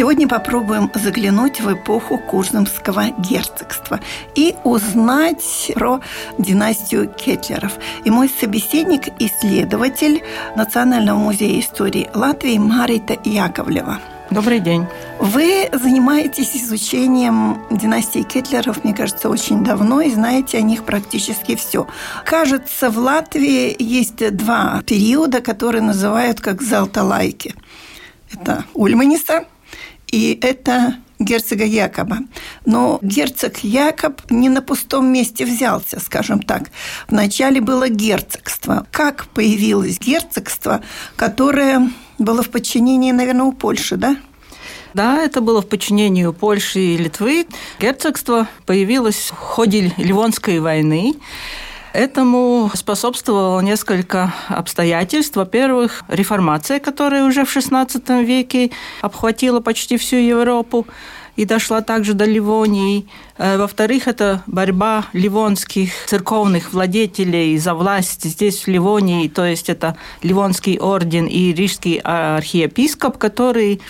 Сегодня попробуем заглянуть в эпоху Курзамского герцогства и узнать про династию Кетлеров. И мой собеседник – исследователь Национального музея истории Латвии Марита Яковлева. Добрый день. Вы занимаетесь изучением династии Кетлеров, мне кажется, очень давно, и знаете о них практически все. Кажется, в Латвии есть два периода, которые называют как «золотолайки». Это Ульманиса – и это герцога Якоба. Но герцог Якоб не на пустом месте взялся, скажем так. Вначале было герцогство. Как появилось герцогство, которое было в подчинении, наверное, у Польши, да? Да, это было в подчинении Польши и Литвы. Герцогство появилось в ходе Ливонской войны. Этому способствовало несколько обстоятельств. Во-первых, реформация, которая уже в XVI веке обхватила почти всю Европу и дошла также до Ливонии. Э, во-вторых, это борьба ливонских церковных владетелей за власть здесь, в Ливонии, то есть это Ливонский орден и Рижский архиепископ, который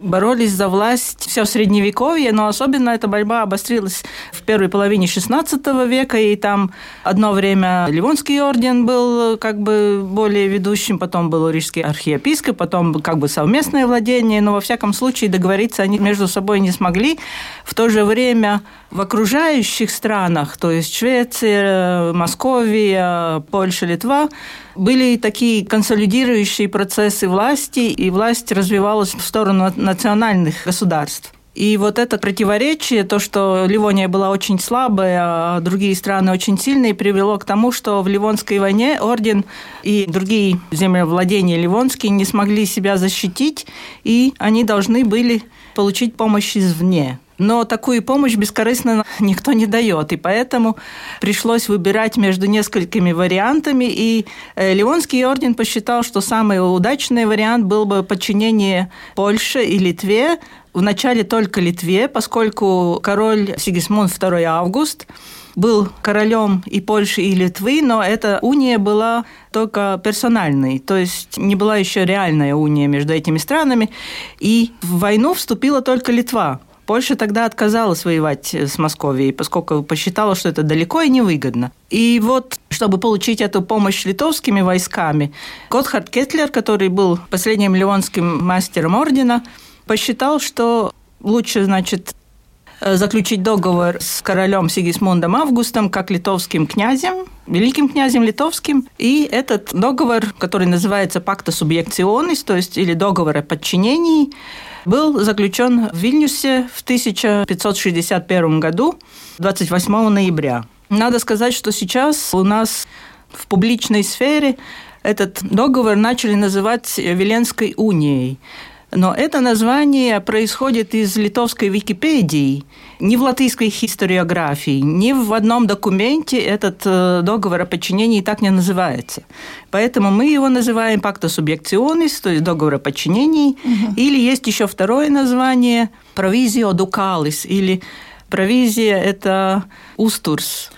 боролись за власть все средневековье, но особенно эта борьба обострилась в первой половине XVI века, и там одно время Ливонский орден был как бы более ведущим, потом был Рижский архиепископ, потом как бы совместное владение, но во всяком случае договориться они между собой не смогли. В то же время в окружающих странах, то есть Швеция, Московия, Польша, Литва, были такие консолидирующие процессы власти, и власть развивалась в сторону национальных государств. И вот это противоречие, то, что Ливония была очень слабая, а другие страны очень сильные, привело к тому, что в Ливонской войне орден и другие землевладения ливонские не смогли себя защитить, и они должны были получить помощь извне. Но такую помощь бескорыстно никто не дает, и поэтому пришлось выбирать между несколькими вариантами, и э, Ливонский орден посчитал, что самый удачный вариант был бы подчинение Польше и Литве, вначале только Литве, поскольку король Сигисмунд II Август был королем и Польши, и Литвы, но эта уния была только персональной, то есть не была еще реальная уния между этими странами. И в войну вступила только Литва. Польша тогда отказалась воевать с Московией, поскольку посчитала, что это далеко и невыгодно. И вот, чтобы получить эту помощь литовскими войсками, Готхард Кетлер, который был последним ливонским мастером ордена, посчитал, что лучше, значит, заключить договор с королем Сигисмундом Августом как литовским князем, великим князем литовским. И этот договор, который называется «Пакта субъекционис», то есть или договор о подчинении, был заключен в Вильнюсе в 1561 году, 28 ноября. Надо сказать, что сейчас у нас в публичной сфере этот договор начали называть Веленской унией. Но это название происходит из литовской Википедии. Ни в латвийской историографии, ни в одном документе этот э, договор о подчинении так не называется. Поэтому мы его называем пакта субъекционис, то есть договор о подчинении. Угу. Или есть еще второе название провизио дукалис, или провизия – это устурс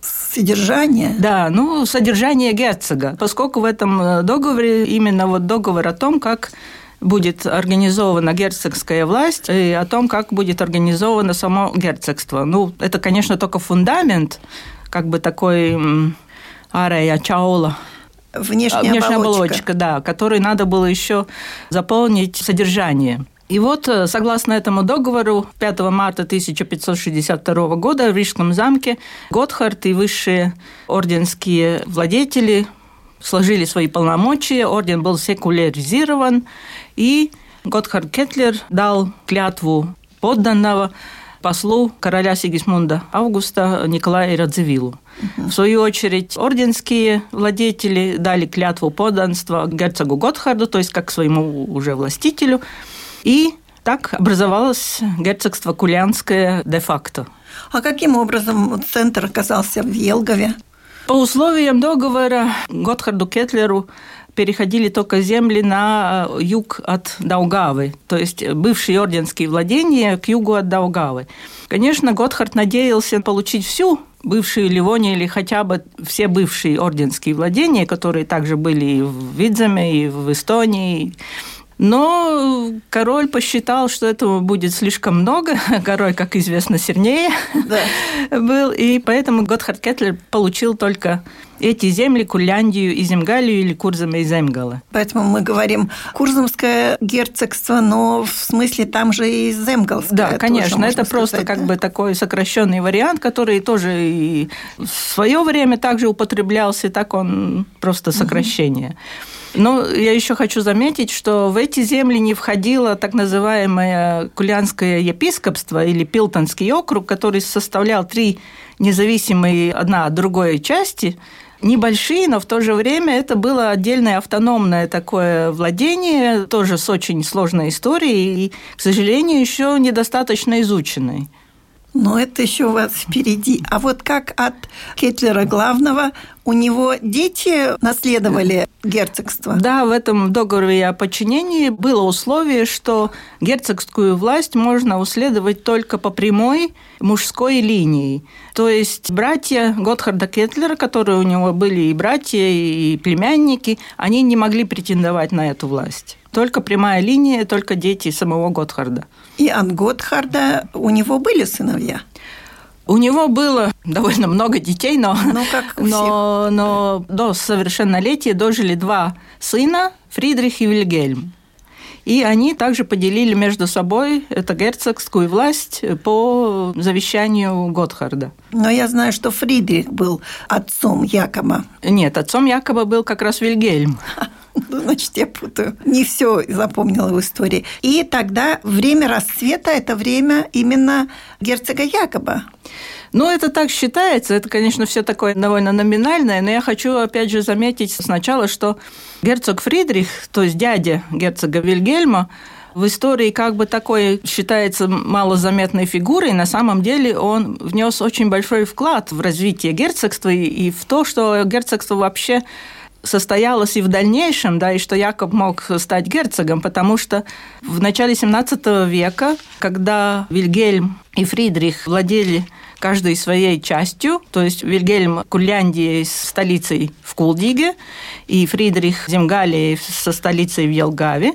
содержание? Да, ну, содержание герцога, поскольку в этом э, договоре именно вот договор о том, как будет организована герцогская власть и о том, как будет организовано само герцогство. Ну, это, конечно, только фундамент, как бы такой арея чаула. Внешняя, Внешняя оболочка. оболочка, да, которой надо было еще заполнить содержание. И вот, э, согласно этому договору, 5 марта 1562 года в Рижском замке Готхард и высшие орденские владетели сложили свои полномочия, орден был секуляризирован, и Готхард Кетлер дал клятву подданного послу короля Сигисмунда Августа Николая Радзивиллу. В свою очередь, орденские владетели дали клятву подданства герцогу Готхарду, то есть как своему уже властителю. И так образовалось герцогство Кулянское де-факто. А каким образом центр оказался в Елгове? По условиям договора Готхарду Кетлеру переходили только земли на э, юг от Даугавы, то есть бывшие орденские владения к югу от Даугавы. Конечно, Готхард надеялся получить всю бывшую Ливонию или хотя бы все бывшие орденские владения, которые также были и в Видземе, и в Эстонии, но король посчитал, что этого будет слишком много. Король, как известно, сильнее да. был. И поэтому Готхард Кетлер получил только эти земли, Курляндию и Земгалию или Курзама и Земгала. Поэтому мы говорим Курзамское герцогство, но в смысле там же и Земгалское. Да, конечно, это просто сказать, как да? бы такой сокращенный вариант, который тоже и в свое время также употреблялся, так он просто сокращение. Угу. Но я еще хочу заметить, что в эти земли не входило так называемое Кулянское епископство или Пилтонский округ, который составлял три независимые одна от другой части, небольшие, но в то же время это было отдельное автономное такое владение, тоже с очень сложной историей и, к сожалению, еще недостаточно изученной. Но это еще у вас впереди. А вот как от Кетлера главного у него дети наследовали герцогство? Да, в этом договоре о подчинении было условие, что герцогскую власть можно уследовать только по прямой мужской линии. То есть братья Готхарда Кетлера, которые у него были и братья, и племянники, они не могли претендовать на эту власть. Только прямая линия, только дети самого Готхарда. И от Готхарда у него были сыновья? У него было довольно много детей, но, ну, как но, но до совершеннолетия дожили два сына, Фридрих и Вильгельм. И они также поделили между собой эту герцогскую власть по завещанию Готхарда. Но я знаю, что Фридрих был отцом Якоба. Нет, отцом Якоба был как раз Вильгельм. Ну, значит, я путаю. Не все запомнила в истории. И тогда время расцвета – это время именно герцога Якоба. Ну, это так считается. Это, конечно, все такое довольно номинальное, но я хочу, опять же, заметить сначала, что герцог Фридрих, то есть дядя герцога Вильгельма, в истории как бы такой считается малозаметной фигурой, на самом деле он внес очень большой вклад в развитие герцогства и в то, что герцогство вообще состоялось и в дальнейшем, да, и что Якоб мог стать герцогом, потому что в начале 17 века, когда Вильгельм и Фридрих владели каждой своей частью, то есть Вильгельм Курляндии с столицей в Кулдиге и Фридрих Земгалии со столицей в Елгаве,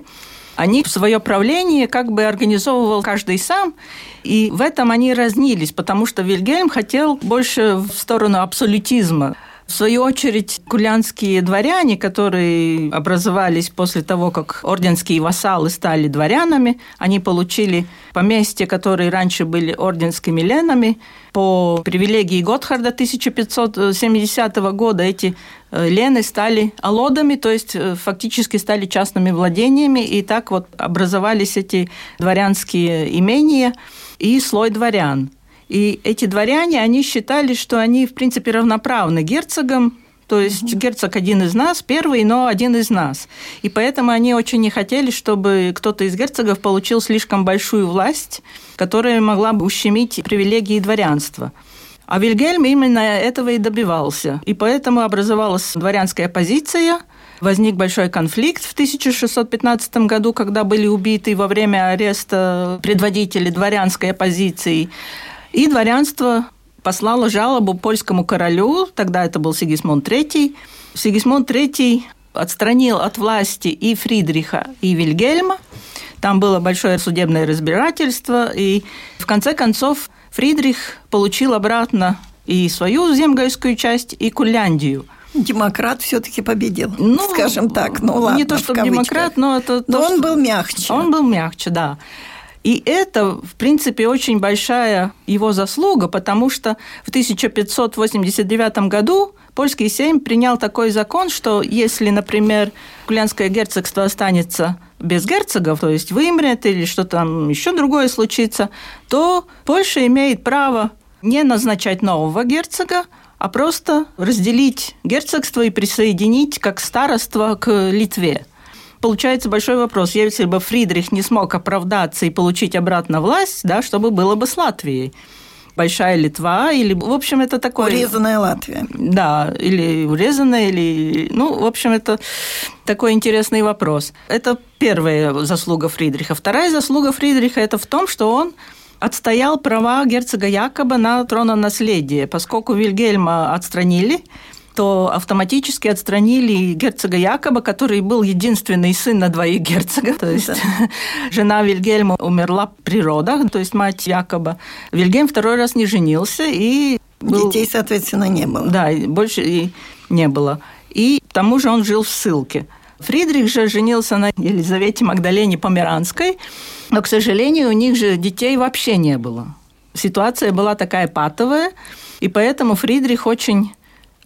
они свое правление как бы организовывал каждый сам, и в этом они разнились, потому что Вильгельм хотел больше в сторону абсолютизма. В свою очередь, кулянские дворяне, которые образовались после того, как орденские вассалы стали дворянами, они получили поместья, которые раньше были орденскими ленами. По привилегии Готхарда 1570 года эти э, лены стали алодами, то есть э, фактически стали частными владениями, и так вот образовались эти дворянские имения и слой дворян. И эти дворяне, они считали, что они, в принципе, равноправны герцогам, то есть угу. герцог один из нас, первый, но один из нас. И поэтому они очень не хотели, чтобы кто-то из герцогов получил слишком большую власть, которая могла бы ущемить привилегии дворянства. А Вильгельм именно этого и добивался. И поэтому образовалась дворянская оппозиция, возник большой конфликт в 1615 году, когда были убиты во время ареста предводители дворянской оппозиции. И дворянство послало жалобу польскому королю, тогда это был Сигисмунд III. Сигисмунд III отстранил от власти и Фридриха, и Вильгельма. Там было большое судебное разбирательство, и в конце концов Фридрих получил обратно и свою земгальскую часть, и Курляндию. Демократ все-таки победил, ну, скажем так. Ну ладно. Не то, чтобы демократ, но это. Но то, он что... был мягче. Он был мягче, да. И это, в принципе, очень большая его заслуга, потому что в 1589 году польский сейм принял такой закон, что если, например, Кулянское герцогство останется без герцогов, то есть вымрет или что там еще другое случится, то Польша имеет право не назначать нового герцога, а просто разделить герцогство и присоединить как староство к Литве. Получается большой вопрос. Если бы Фридрих не смог оправдаться и получить обратно власть, да, что бы было бы с Латвией? Большая Литва, или, в общем, это такое... Урезанная Латвия. Да, или урезанная, или... Ну, в общем, это такой интересный вопрос. Это первая заслуга Фридриха. Вторая заслуга Фридриха – это в том, что он отстоял права герцога Якоба на трононаследие, поскольку Вильгельма отстранили, то автоматически отстранили герцога Якоба, который был единственный сын на двоих герцогов. То есть да. жена Вильгельма умерла при родах, то есть мать Якоба. Вильгельм второй раз не женился и был... Детей, соответственно, не было. Да, больше и не было. И к тому же он жил в ссылке. Фридрих же женился на Елизавете Магдалене Померанской, но, к сожалению, у них же детей вообще не было. Ситуация была такая патовая, и поэтому Фридрих очень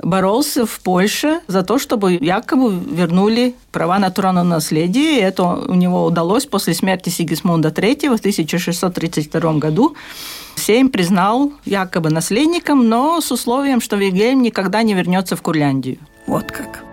боролся в Польше за то, чтобы якобы вернули права на наследие. И это у него удалось после смерти Сигисмунда III в 1632 году. Сейм признал якобы наследником, но с условием, что Вильгельм никогда не вернется в Курляндию. Вот как.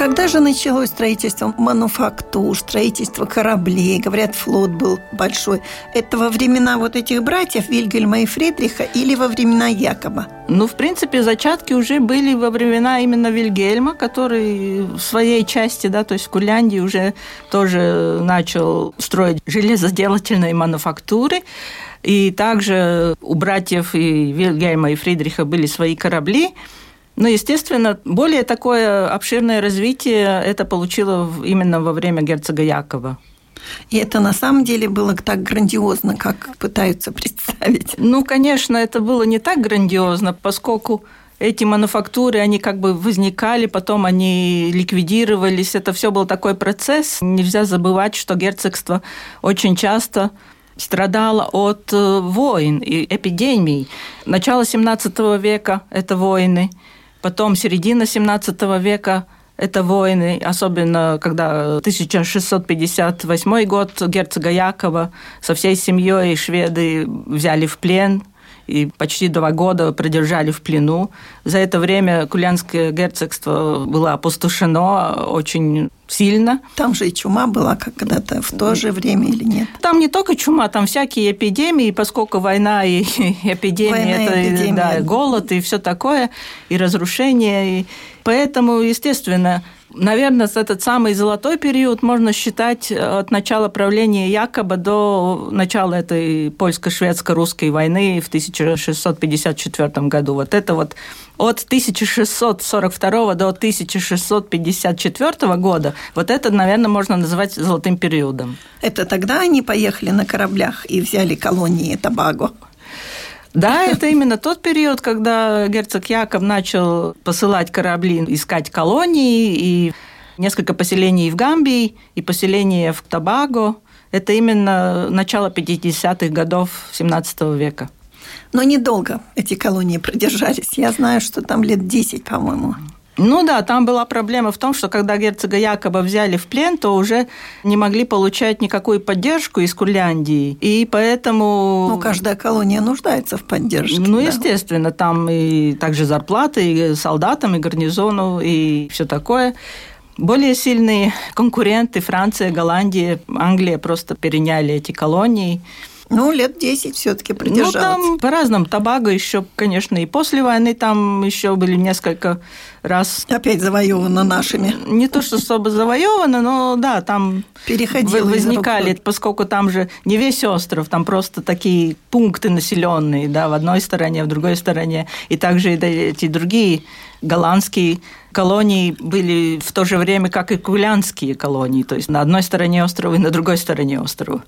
Когда же началось строительство мануфактур, строительство кораблей? Говорят, флот был большой. Это во времена вот этих братьев Вильгельма и Фридриха или во времена Якоба? Ну, в принципе, зачатки уже были во времена именно Вильгельма, который в своей части, да, то есть в Курляндии уже тоже начал строить железоделательные мануфактуры. И также у братьев и Вильгельма и Фридриха были свои корабли. Но, естественно, более такое обширное развитие это получило именно во время герцога Якова. И это на самом деле было так грандиозно, как пытаются представить. Ну, конечно, это было не так грандиозно, поскольку эти мануфактуры, они как бы возникали, потом они ликвидировались. Это все был такой процесс. Нельзя забывать, что герцогство очень часто страдало от э, войн и эпидемий. Начало 17 века – это войны – Потом середина 17 века это войны, особенно когда 1658 год герцога Якова со всей семьей шведы взяли в плен и почти два года продержали в плену. За это время Кулянское герцогство было опустошено очень сильно. Там же и чума была когда-то в то же время или нет? Там не только чума, там всякие эпидемии, поскольку война и эпидемия, война это эпидемия. Да, голод и все такое, и разрушение. И поэтому, естественно, Наверное, этот самый золотой период можно считать э, от начала правления Якоба до начала этой польско-шведско-русской войны в 1654 году. Вот это вот от 1642 до 1654 года, вот это, наверное, можно назвать золотым периодом. Это тогда они поехали на кораблях и взяли колонии Табаго? Да, это именно тот период, когда герцог Яков начал посылать корабли искать колонии, и несколько поселений в Гамбии, и поселение в Табаго. Это именно начало 50-х годов 17 века. Но недолго эти колонии продержались. Я знаю, что там лет 10, по-моему. Ну да, там была проблема в том, что когда герцога Якоба взяли в плен, то уже не могли получать никакую поддержку из Курляндии. И поэтому... Ну, каждая колония нуждается в поддержке. Ну, да. естественно, там и также зарплаты и солдатам, и гарнизону, и все такое. Более сильные конкуренты Франция, Голландия, Англия просто переняли эти колонии. Ну, лет 10 все-таки продержалось. Ну, там по-разному. Табаго еще, конечно, и после войны там еще были несколько раз... Опять завоевано нашими. Не то, что особо завоевано, но да, там Переходило возникали, поскольку там же не весь остров, там просто такие пункты населенные, да, в одной стороне, в другой стороне, и также эти другие голландские колонии были в то же время, как и кулянские колонии, то есть на одной стороне острова и на другой стороне острова.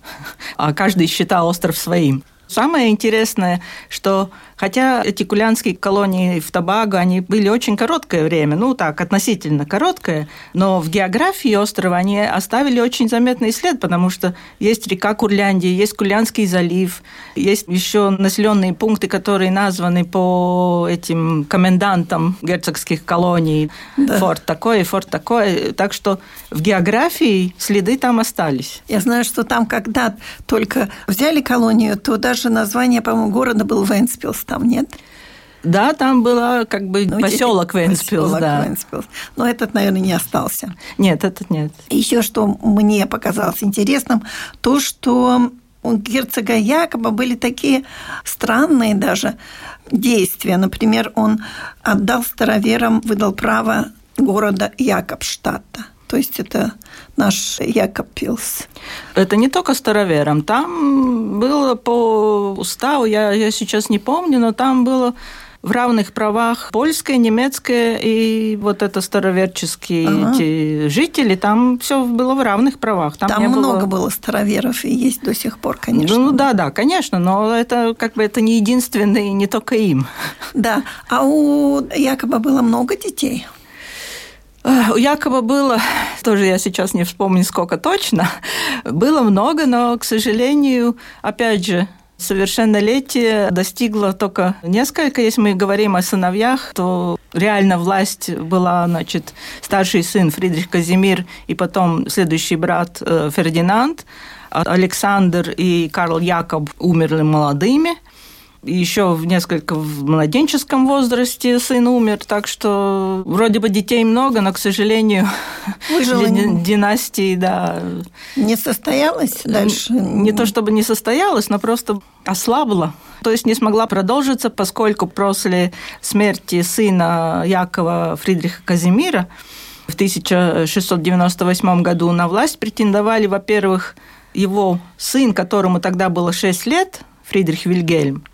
А каждый считал остров своим. Самое интересное, что хотя эти кулянские колонии в Табаго, они были очень короткое время, ну так, относительно короткое, но в географии острова они оставили очень заметный след, потому что есть река Курляндия, есть Кулянский залив, есть еще населенные пункты, которые названы по этим комендантам герцогских колоний. Да. Форт такой, форт такой. Так что в географии следы там остались. Я знаю, что там, когда только взяли колонию, то даже название, по-моему, города был Венспилс, там нет? Да, там было как бы ну, поселок Венспилс, поселок да. Венспилс. Но этот, наверное, не остался. Нет, этот нет. Еще что мне показалось интересным, то, что у герцога Якоба были такие странные даже действия. Например, он отдал староверам, выдал право города Якобштадта. То есть это наш Якоб Пилс. Это не только староверам. Там было по уставу, я, я сейчас не помню, но там было в равных правах польское, немецкое и вот это староверческие ага. эти жители, там все было в равных правах. Там, там много было... было староверов и есть до сих пор, конечно. Ну да, да, конечно, но это как бы это не единственный, не только им. Да, а у Якоба было много детей. У Якоба было, тоже я сейчас не вспомню, сколько точно, было много, но, к сожалению, опять же, совершеннолетие достигло только несколько. Если мы говорим о сыновьях, то реально власть была, значит, старший сын Фридрих Казимир и потом следующий брат э, Фердинанд. Александр и Карл Якоб умерли молодыми – еще в несколько в младенческом возрасте сын умер, так что вроде бы детей много, но, к сожалению, Выжила династии, да. Не состоялась дальше? Не то чтобы не состоялась, но просто ослабла. То есть не смогла продолжиться, поскольку после смерти сына Якова Фридриха Казимира в 1698 году на власть претендовали, во-первых, его сын, которому тогда было 6 лет, Фридрих Вильгельм,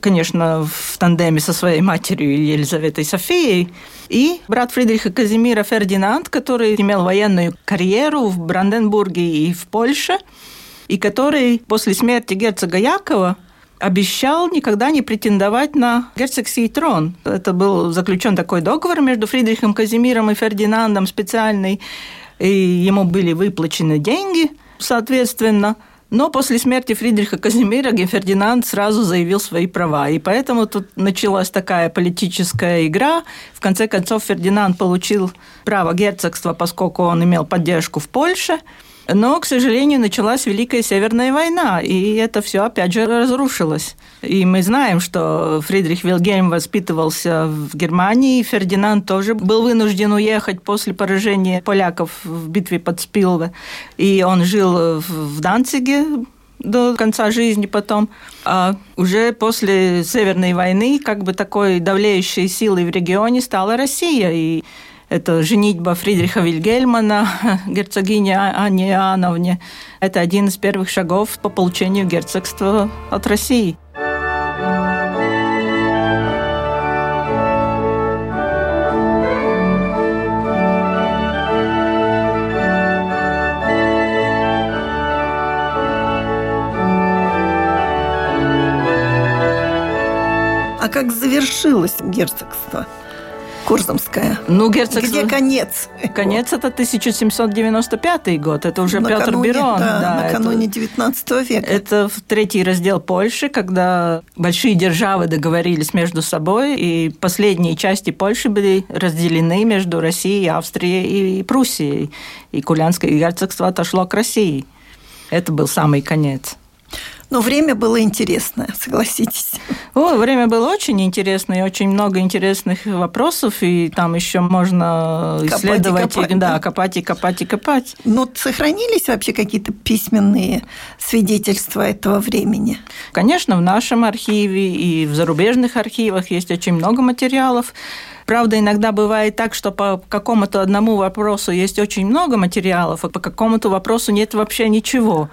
конечно, в тандеме со своей матерью Елизаветой Софией, и брат Фридриха Казимира Фердинанд, который имел военную карьеру в Бранденбурге и в Польше, и который после смерти герцога Якова обещал никогда не претендовать на герцогский трон. Это был заключен такой договор между Фридрихом Казимиром и Фердинандом специальный, и ему были выплачены деньги, соответственно – но после смерти Фридриха Казимира Фердинанд сразу заявил свои права. И поэтому тут началась такая политическая игра. В конце концов, Фердинанд получил право герцогства, поскольку он имел поддержку в Польше – но, к сожалению, началась Великая Северная война, и это все опять же разрушилось. И мы знаем, что Фридрих Вильгельм воспитывался в Германии, и Фердинанд тоже был вынужден уехать после поражения поляков в битве под Спилве. И он жил в Данциге, до конца жизни потом. А уже после Северной войны как бы такой давлеющей силой в регионе стала Россия. И это женитьба Фридриха Вильгельмана, герцогини Анне Иоанновне. Это один из первых шагов по получению герцогства от России. А как завершилось герцогство? Курзамская. Ну, герцогство... Где конец? Конец это 1795 год. Это уже накануне, Петр Берон. Да, да, накануне это, 19 века. Это третий раздел Польши, когда большие державы договорились между собой, и последние части Польши были разделены между Россией, Австрией и Пруссией. И Кулянское герцогство отошло к России. Это был самый конец. Но время было интересное, согласитесь. О, время было очень интересное, очень много интересных вопросов, и там еще можно копать исследовать, и копать, да, да, копать и копать и копать. Но сохранились вообще какие-то письменные свидетельства этого времени? Конечно, в нашем архиве и в зарубежных архивах есть очень много материалов. Правда, иногда бывает так, что по какому-то одному вопросу есть очень много материалов, а по какому-то вопросу нет вообще ничего.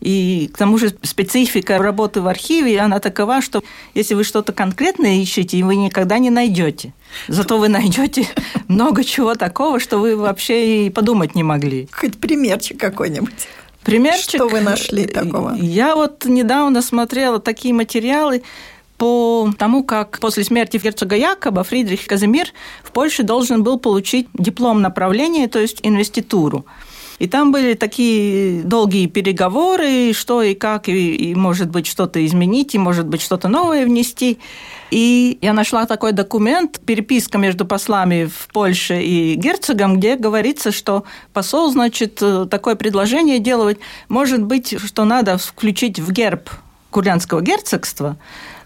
И к тому же специфика работы в архиве, она такова, что если вы что-то конкретное ищете, вы никогда не найдете. Зато вы найдете много чего такого, что вы вообще и подумать не могли. Хоть примерчик какой-нибудь. Примерчик. Что вы нашли такого? Я вот недавно смотрела такие материалы по тому, как после смерти герцога Якоба Фридрих Казимир в Польше должен был получить диплом направления, то есть инвеституру. И там были такие долгие переговоры, что и как, и, и может быть что-то изменить, и может быть что-то новое внести. И я нашла такой документ, переписка между послами в Польше и герцогом, где говорится, что посол, значит, такое предложение делать, может быть, что надо включить в герб Курлянского герцогства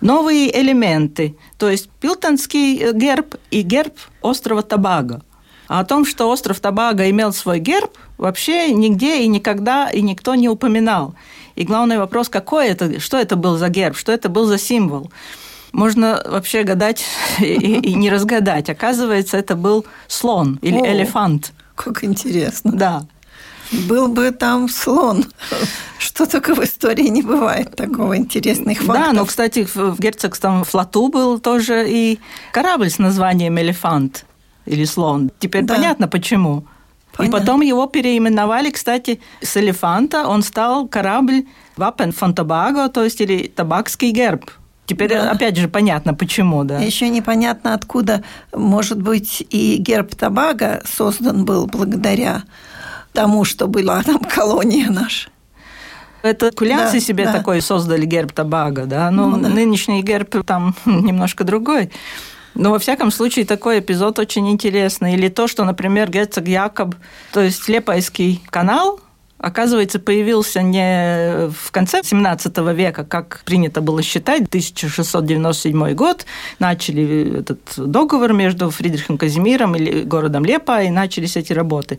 новые элементы, то есть пилтонский герб и герб острова Табаго. А о том, что остров Табаго имел свой герб, вообще нигде и никогда и никто не упоминал. И главный вопрос, какой это, что это был за герб, что это был за символ. Можно вообще гадать и, и не разгадать. Оказывается, это был слон или О, элефант. Как интересно. Да. Был бы там слон. Что только в истории не бывает такого интересных фактов. Да, но, кстати, в герцогском флоту был тоже и корабль с названием «Элефант» или слон. Теперь да. понятно, почему. Понятно. И потом его переименовали, кстати, с элефанта он стал корабль Вапен фон Табаго, то есть или табакский герб. Теперь да. опять же понятно, почему, да. Еще непонятно, откуда, может быть, и герб Табаго создан был благодаря тому, что была там колония наша. Это кулянцы да, себе да. такой создали герб Табаго, да, но ну, да. нынешний герб там немножко другой. Но во всяком случае такой эпизод очень интересный. Или то, что, например, герцог Якоб, то есть Лепайский канал, оказывается, появился не в конце XVII века, как принято было считать, 1697 год, начали этот договор между Фридрихом Казимиром и городом Лепа, и начались эти работы.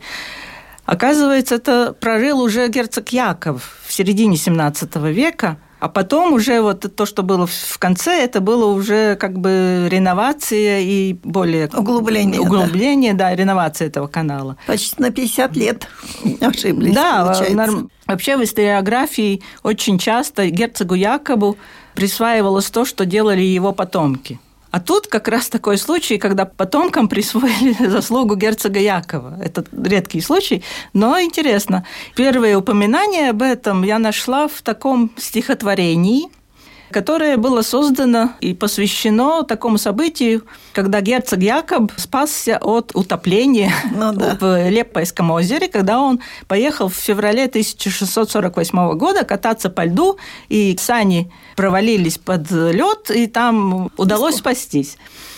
Оказывается, это прорыл уже герцог Яков в середине XVII века – а потом уже вот то, что было в конце, это было уже как бы реновация и более... Углубление. Углубление, да, да реновация этого канала. Почти на 50 лет ошиблись, Да, получается. вообще в историографии очень часто герцогу Якобу присваивалось то, что делали его потомки. А тут как раз такой случай, когда потомкам присвоили заслугу герцога Якова. Это редкий случай, но интересно. Первое упоминание об этом я нашла в таком стихотворении – которое было создано и посвящено такому событию, когда герцог Якоб спасся от утопления ну, да. в Леппайском озере, когда он поехал в феврале 1648 года кататься по льду, и сани провалились под лед, и там удалось спастись.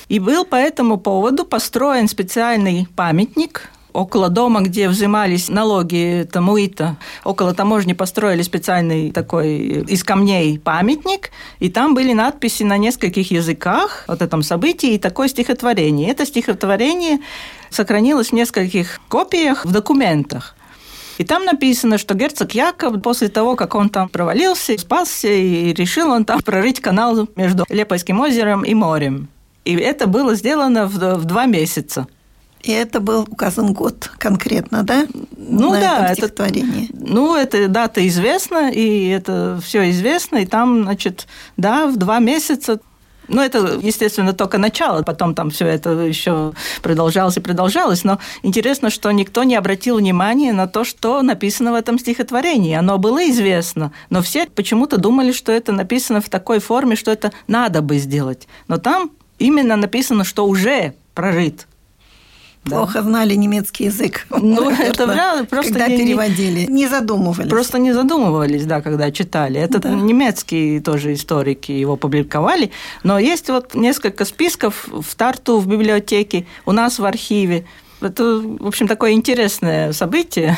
И был по этому поводу построен специальный памятник около дома, где взимались налоги Тамуита, около таможни построили специальный такой из камней памятник, и там были надписи на нескольких языках о этом событии и такое стихотворение. Это стихотворение сохранилось в нескольких копиях в документах. И там написано, что герцог Яков после того, как он там провалился, спасся и решил он там прорыть канал между Лепойским озером и морем. И это было сделано в два месяца. И это был указан год конкретно, да? Ну на да, это стихотворение. Ну, эта дата известна, и это все известно, и там, значит, да, в два месяца ну, это, естественно, только начало, потом там все это еще продолжалось и продолжалось, но интересно, что никто не обратил внимания на то, что написано в этом стихотворении. Оно было известно, но все почему-то думали, что это написано в такой форме, что это надо бы сделать. Но там именно написано, что уже прорыт плохо да. знали немецкий язык. Ну, это вряд просто когда не, переводили, не задумывались. Просто не задумывались, да, когда читали. Это да. немецкие тоже историки его публиковали, но есть вот несколько списков в Тарту в библиотеке, у нас в архиве. Это, в общем, такое интересное событие.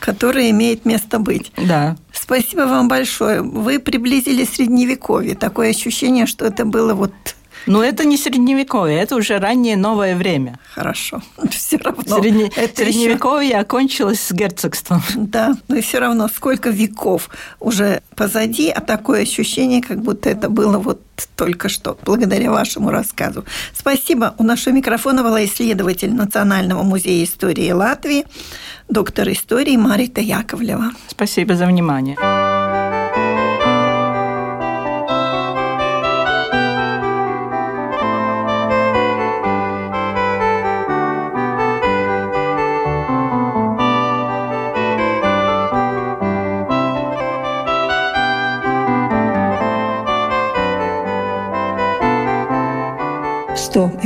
Которое имеет место быть. Да. Спасибо вам большое. Вы приблизили Средневековье. Такое ощущение, что это было вот но это не средневековье, это уже раннее новое время. Хорошо. Все равно. Средне... Это средневековье еще... окончилось с герцогством. Да, но все равно сколько веков уже позади, а такое ощущение, как будто это было вот только что, благодаря вашему рассказу. Спасибо. У нашего микрофона была исследователь Национального музея истории Латвии, доктор истории Марита Яковлева. Спасибо за внимание.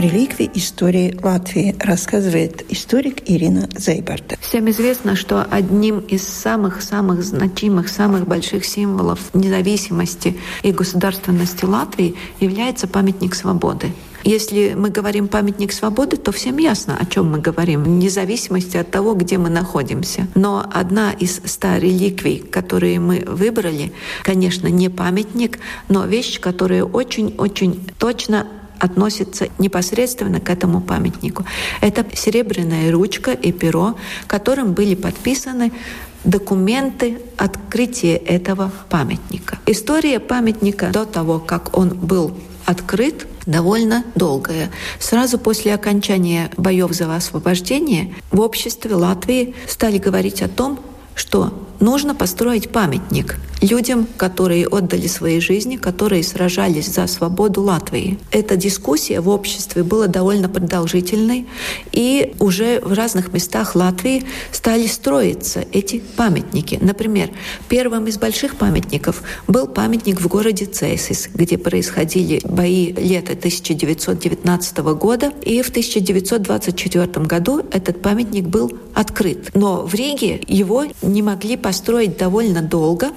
Реликвий истории Латвии, рассказывает историк Ирина Зейбарта. Всем известно, что одним из самых-самых значимых, самых больших символов независимости и государственности Латвии является памятник свободы. Если мы говорим памятник свободы, то всем ясно, о чем мы говорим, вне зависимости от того, где мы находимся. Но одна из ста реликвий, которые мы выбрали, конечно, не памятник, но вещь, которая очень-очень точно относится непосредственно к этому памятнику. Это серебряная ручка и перо, которым были подписаны документы открытия этого памятника. История памятника до того, как он был открыт, довольно долгая. Сразу после окончания боев за освобождение в обществе Латвии стали говорить о том, что нужно построить памятник людям, которые отдали свои жизни, которые сражались за свободу Латвии. Эта дискуссия в обществе была довольно продолжительной, и уже в разных местах Латвии стали строиться эти памятники. Например, первым из больших памятников был памятник в городе Цейсис, где происходили бои лета 1919 года, и в 1924 году этот памятник был открыт. Но в Риге его не могли построить довольно долго,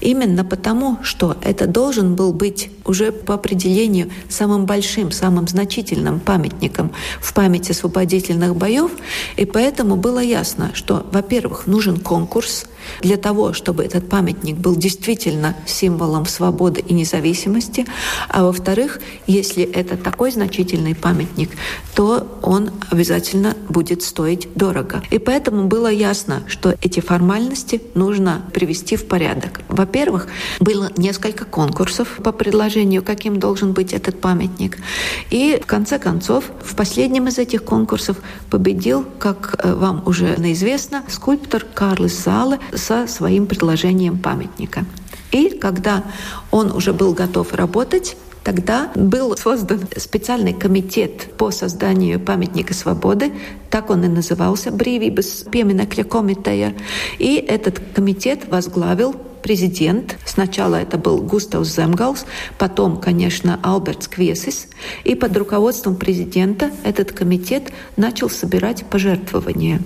именно потому, что это должен был быть уже по определению самым большим, самым значительным памятником в памяти освободительных боев, и поэтому было ясно, что, во-первых, нужен конкурс, для того, чтобы этот памятник был действительно символом свободы и независимости, а во-вторых, если это такой значительный памятник, то он обязательно будет стоить дорого. И поэтому было ясно, что эти формальности нужно привести в порядок. Во-первых, было несколько конкурсов по предложению, каким должен быть этот памятник. И в конце концов, в последнем из этих конкурсов победил, как э, вам уже известно, скульптор Карлос Зале со своим предложением памятника. И когда он уже был готов работать, Тогда был создан специальный комитет по созданию памятника свободы, так он и назывался «Брīvības пieminekļa комитея». И этот комитет возглавил президент. Сначала это был Густавс Земгалс, потом, конечно, Альбертс Квесис. И под руководством президента этот комитет начал собирать пожертвования.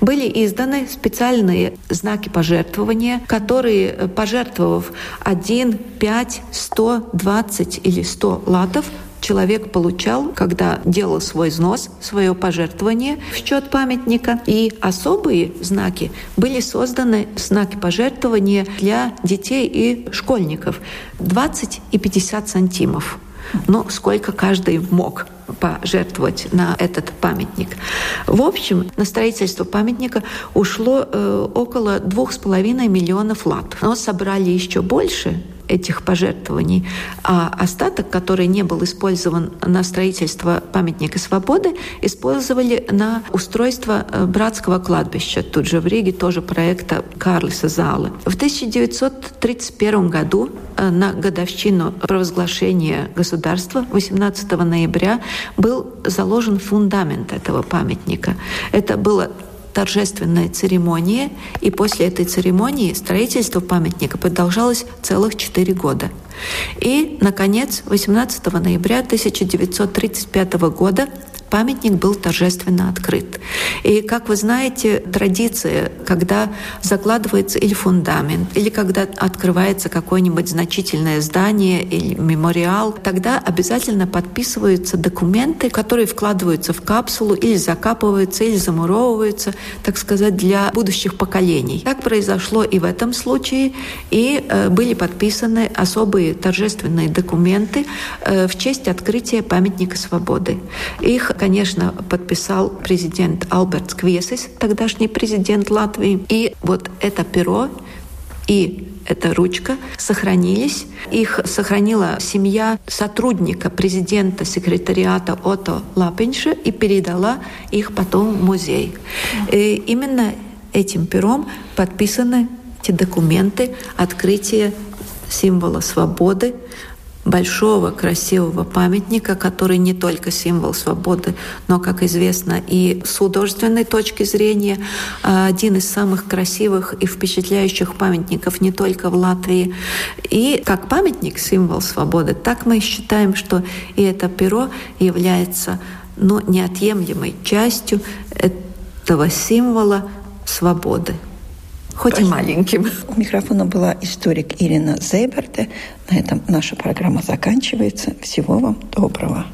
Были изданы специальные знаки пожертвования, которые, э, пожертвовав 1, 5, 100, 20 или 100 латов, человек получал, когда делал свой взнос, свое пожертвование в счет памятника. И особые знаки были созданы, знаки пожертвования для детей и школьников. 20 и 50 сантимов. Ну, сколько каждый мог пожертвовать на этот памятник. В общем, на строительство памятника ушло э, около двух с половиной миллионов лат. Но собрали еще больше этих пожертвований, а остаток, который не был использован на строительство памятника свободы, использовали на устройство э, братского кладбища. Тут же в Риге тоже проекта Карлиса Зала. В 1931 году э, на годовщину провозглашения государства 18 ноября был заложен фундамент этого памятника. Это было торжественная церемония, и после этой церемонии строительство памятника продолжалось целых четыре года. И, наконец, 18 ноября 1935 года памятник был торжественно открыт. И, как вы знаете, традиция, когда закладывается или фундамент, или когда открывается какое-нибудь значительное здание или мемориал, тогда обязательно подписываются документы, которые вкладываются в капсулу или закапываются, или замуровываются, так сказать, для будущих поколений. Так произошло и в этом случае, и э, были подписаны особые торжественные документы э, в честь открытия памятника свободы. Их конечно, подписал президент Альберт Квесис, тогдашний президент Латвии. И вот это перо и эта ручка сохранились. Их сохранила семья сотрудника президента секретариата Ото Лапинша и передала их потом в музей. И именно этим пером подписаны эти документы открытия символа свободы большого красивого памятника, который не только символ свободы, но, как известно, и с художественной точки зрения один из самых красивых и впечатляющих памятников не только в Латвии. И как памятник, символ свободы, так мы считаем, что и это перо является ну, неотъемлемой частью этого символа свободы хоть Спасибо. и маленьким. У микрофона была историк Ирина Зейберте. На этом наша программа заканчивается. Всего вам доброго.